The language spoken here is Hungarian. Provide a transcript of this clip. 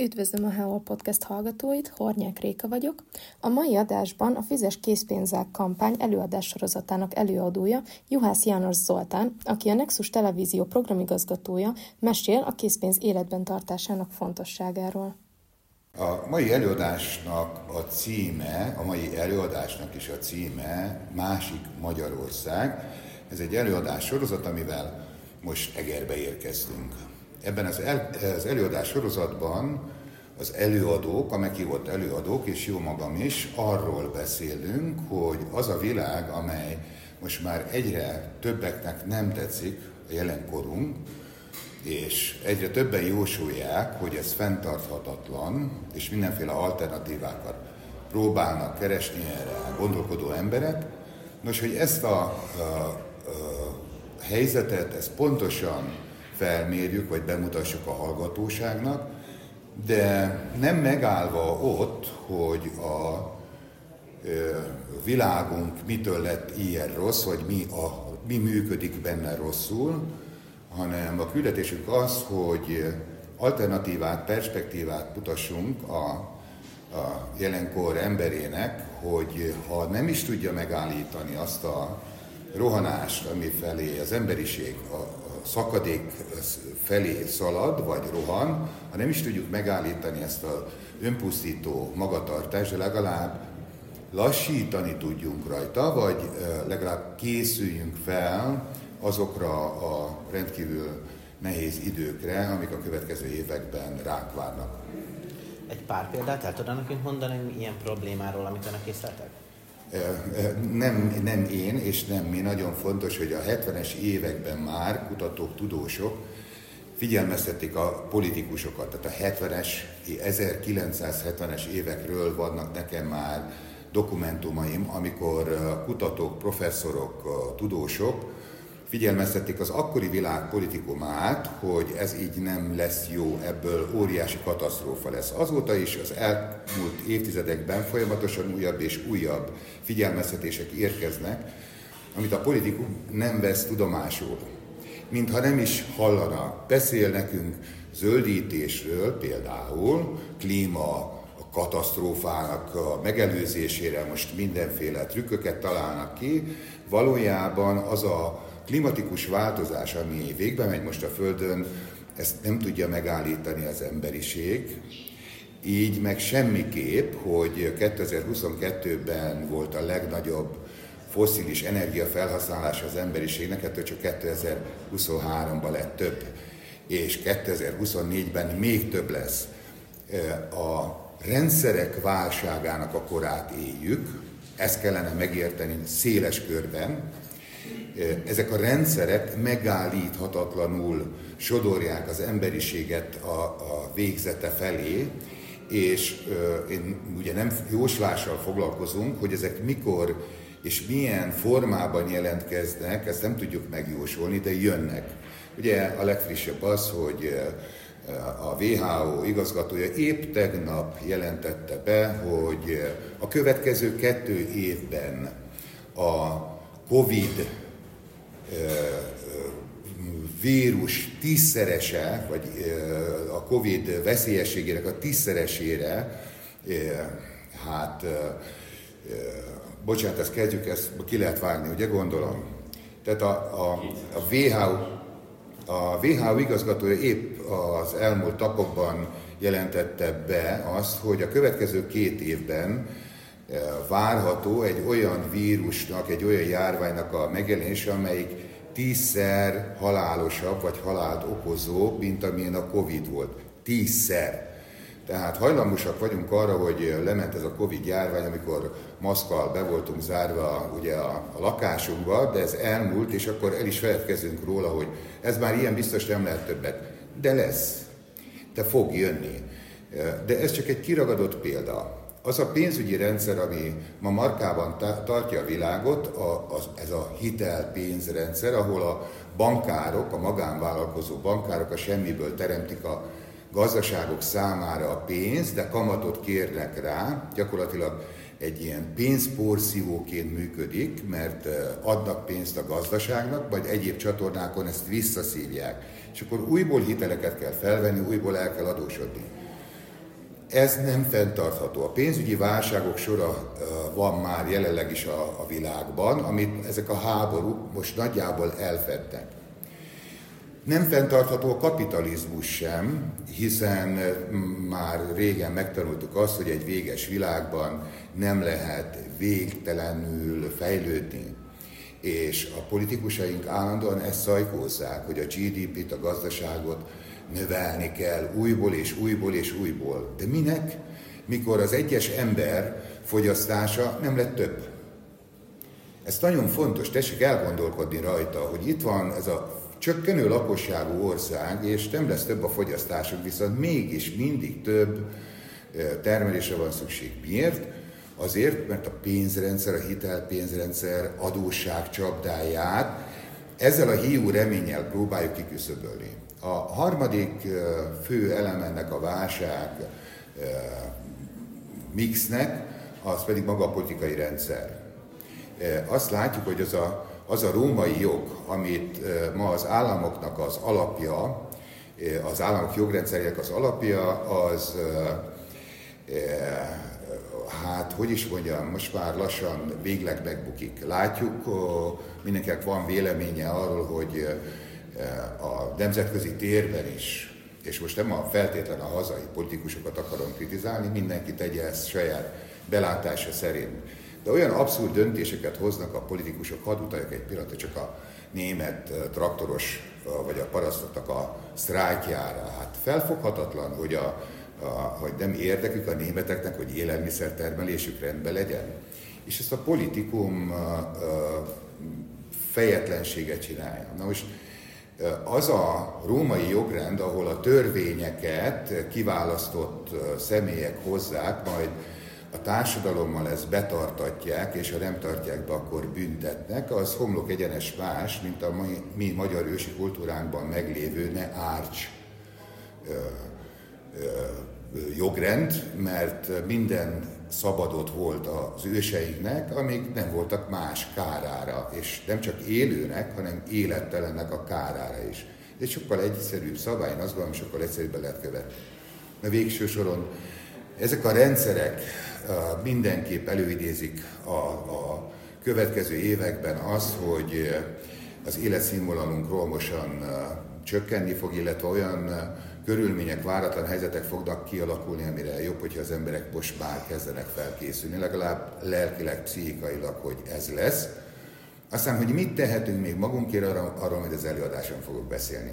Üdvözlöm a Hello Podcast hallgatóit, Hornyák Réka vagyok. A mai adásban a Fizes készpénzák kampány előadás sorozatának előadója Juhász János Zoltán, aki a Nexus Televízió programigazgatója, mesél a készpénz életben tartásának fontosságáról. A mai előadásnak a címe, a mai előadásnak is a címe Másik Magyarország. Ez egy előadás sorozat, amivel most Egerbe érkeztünk. Ebben az, el, az előadás sorozatban az előadók, a meghívott előadók, és jó magam is, arról beszélünk, hogy az a világ, amely most már egyre többeknek nem tetszik, a jelenkorunk, és egyre többen jósolják, hogy ez fenntarthatatlan, és mindenféle alternatívákat próbálnak keresni erre a gondolkodó emberek. Nos, hogy ezt a, a, a helyzetet, ezt pontosan felmérjük, vagy bemutassuk a hallgatóságnak, de nem megállva ott, hogy a világunk mitől lett ilyen rossz, vagy mi, a, mi működik benne rosszul, hanem a küldetésünk az, hogy alternatívát, perspektívát mutassunk a, a jelenkor emberének, hogy ha nem is tudja megállítani azt a rohanást, ami felé az emberiség, szakadék felé szalad, vagy rohan, ha nem is tudjuk megállítani ezt a önpusztító magatartást, de legalább lassítani tudjunk rajta, vagy legalább készüljünk fel azokra a rendkívül nehéz időkre, amik a következő években ránk várnak. Egy pár példát el tudnak nekünk mondani ilyen problémáról, amit önök észleltek? nem, nem én, és nem mi, nagyon fontos, hogy a 70-es években már kutatók, tudósok figyelmeztették a politikusokat, tehát a 70-es, 1970-es évekről vannak nekem már dokumentumaim, amikor kutatók, professzorok, tudósok figyelmeztették az akkori világ politikumát, hogy ez így nem lesz jó, ebből óriási katasztrófa lesz. Azóta is az elmúlt évtizedekben folyamatosan újabb és újabb figyelmeztetések érkeznek, amit a politikum nem vesz tudomásul. Mintha nem is hallana. Beszél nekünk zöldítésről például, klíma katasztrófának a megelőzésére most mindenféle trükköket találnak ki, valójában az a klimatikus változás, ami végbe megy most a Földön, ezt nem tudja megállítani az emberiség, így meg semmiképp, hogy 2022-ben volt a legnagyobb foszilis energia felhasználása az emberiségnek, ettől csak 2023-ban lett több, és 2024-ben még több lesz. A rendszerek válságának a korát éljük, ezt kellene megérteni széles körben, ezek a rendszerek megállíthatatlanul sodorják az emberiséget a, a végzete felé, és én ugye nem jóslással foglalkozunk, hogy ezek mikor és milyen formában jelentkeznek, ezt nem tudjuk megjósolni, de jönnek. Ugye a legfrissebb az, hogy a WHO igazgatója épp tegnap jelentette be, hogy a következő kettő évben a COVID vírus tízszerese, vagy a Covid veszélyességének a tízszeresére, hát, bocsánat, ezt kezdjük, ezt ki lehet vágni, ugye gondolom? Tehát a, a, a WHO a WHO igazgatója épp az elmúlt tapokban jelentette be azt, hogy a következő két évben várható egy olyan vírusnak, egy olyan járványnak a megjelenése, amelyik tízszer halálosabb vagy halált okozó, mint amilyen a Covid volt. Tízszer. Tehát hajlamosak vagyunk arra, hogy lement ez a Covid járvány, amikor maszkal be voltunk zárva ugye a, a lakásunkba, de ez elmúlt, és akkor el is feledkezünk róla, hogy ez már ilyen biztos nem lehet többet. De lesz. De fog jönni. De ez csak egy kiragadott példa az a pénzügyi rendszer, ami ma markában tartja a világot, a, az, ez a hitelpénzrendszer, ahol a bankárok, a magánvállalkozó bankárok a semmiből teremtik a gazdaságok számára a pénzt, de kamatot kérnek rá, gyakorlatilag egy ilyen pénzporszívóként működik, mert adnak pénzt a gazdaságnak, vagy egyéb csatornákon ezt visszaszívják. És akkor újból hiteleket kell felvenni, újból el kell adósodni. ez nem fenntartható. A pénzügyi válságok sora van már jelenleg is a, a világban, amit ezek a háborúk most nagyjából elfedtek. Nem fenntartható a kapitalizmus sem, hiszen már régen megtanultuk azt, hogy egy véges világban nem lehet végtelenül fejlődni. És a politikusaink állandóan ezt szajkózzák, hogy a GDP-t, a gazdaságot növelni kell újból és újból és újból. De minek, mikor az egyes ember fogyasztása nem lett több? Ez nagyon fontos, tessék elgondolkodni rajta, hogy itt van ez a csökkenő lakosságú ország, és nem lesz több a fogyasztásunk, viszont mégis mindig több termelésre van szükség. Miért? Azért, mert a pénzrendszer, a hitelpénzrendszer adósság csapdáját ezzel a hiú reménnyel próbáljuk kiküszöbölni. A harmadik fő elem ennek a válság mixnek, az pedig maga a politikai rendszer. Azt látjuk, hogy az a, az a római jog, amit ma az államoknak az alapja, az államok jogrendszerének az alapja, az hát, hogy is mondjam, most már lassan végleg megbukik. Látjuk, mindenkinek van véleménye arról, hogy a nemzetközi térben is, és most nem a feltétlen a hazai politikusokat akarom kritizálni, mindenki tegye ezt saját belátása szerint. De olyan abszurd döntéseket hoznak a politikusok, hadd utaljak egy pillanatra csak a német traktoros vagy a parasztoknak a sztrájkjára. Hát felfoghatatlan, hogy, a, a, hogy nem érdekük a németeknek, hogy élelmiszertermelésük rendben legyen. És ezt a politikum a, a fejetlenséget csinálja. Na most az a római jogrend, ahol a törvényeket kiválasztott személyek hozzák, majd a társadalommal ezt betartatják, és ha nem tartják be, akkor büntetnek, az homlok egyenes más, mint a mi, mi magyar ősi kultúránkban meglévő ne árcs ö, ö, jogrend, mert minden szabadott volt az őseinknek, amik nem voltak más kárára, és nem csak élőnek, hanem élettelennek a kárára is. Ez sokkal egyszerűbb szabály, én azt gondolom, sokkal egyszerűbben lehet követni. A végső soron ezek a rendszerek mindenképp előidézik a, a következő években azt, hogy az életszínvonalunk romosan csökkenni fog, illetve olyan körülmények, váratlan helyzetek fognak kialakulni, amire jobb, hogyha az emberek most már kezdenek felkészülni, legalább lelkileg, pszichikailag, hogy ez lesz. Aztán, hogy mit tehetünk még magunkért, arra, arról majd az előadáson fogok beszélni.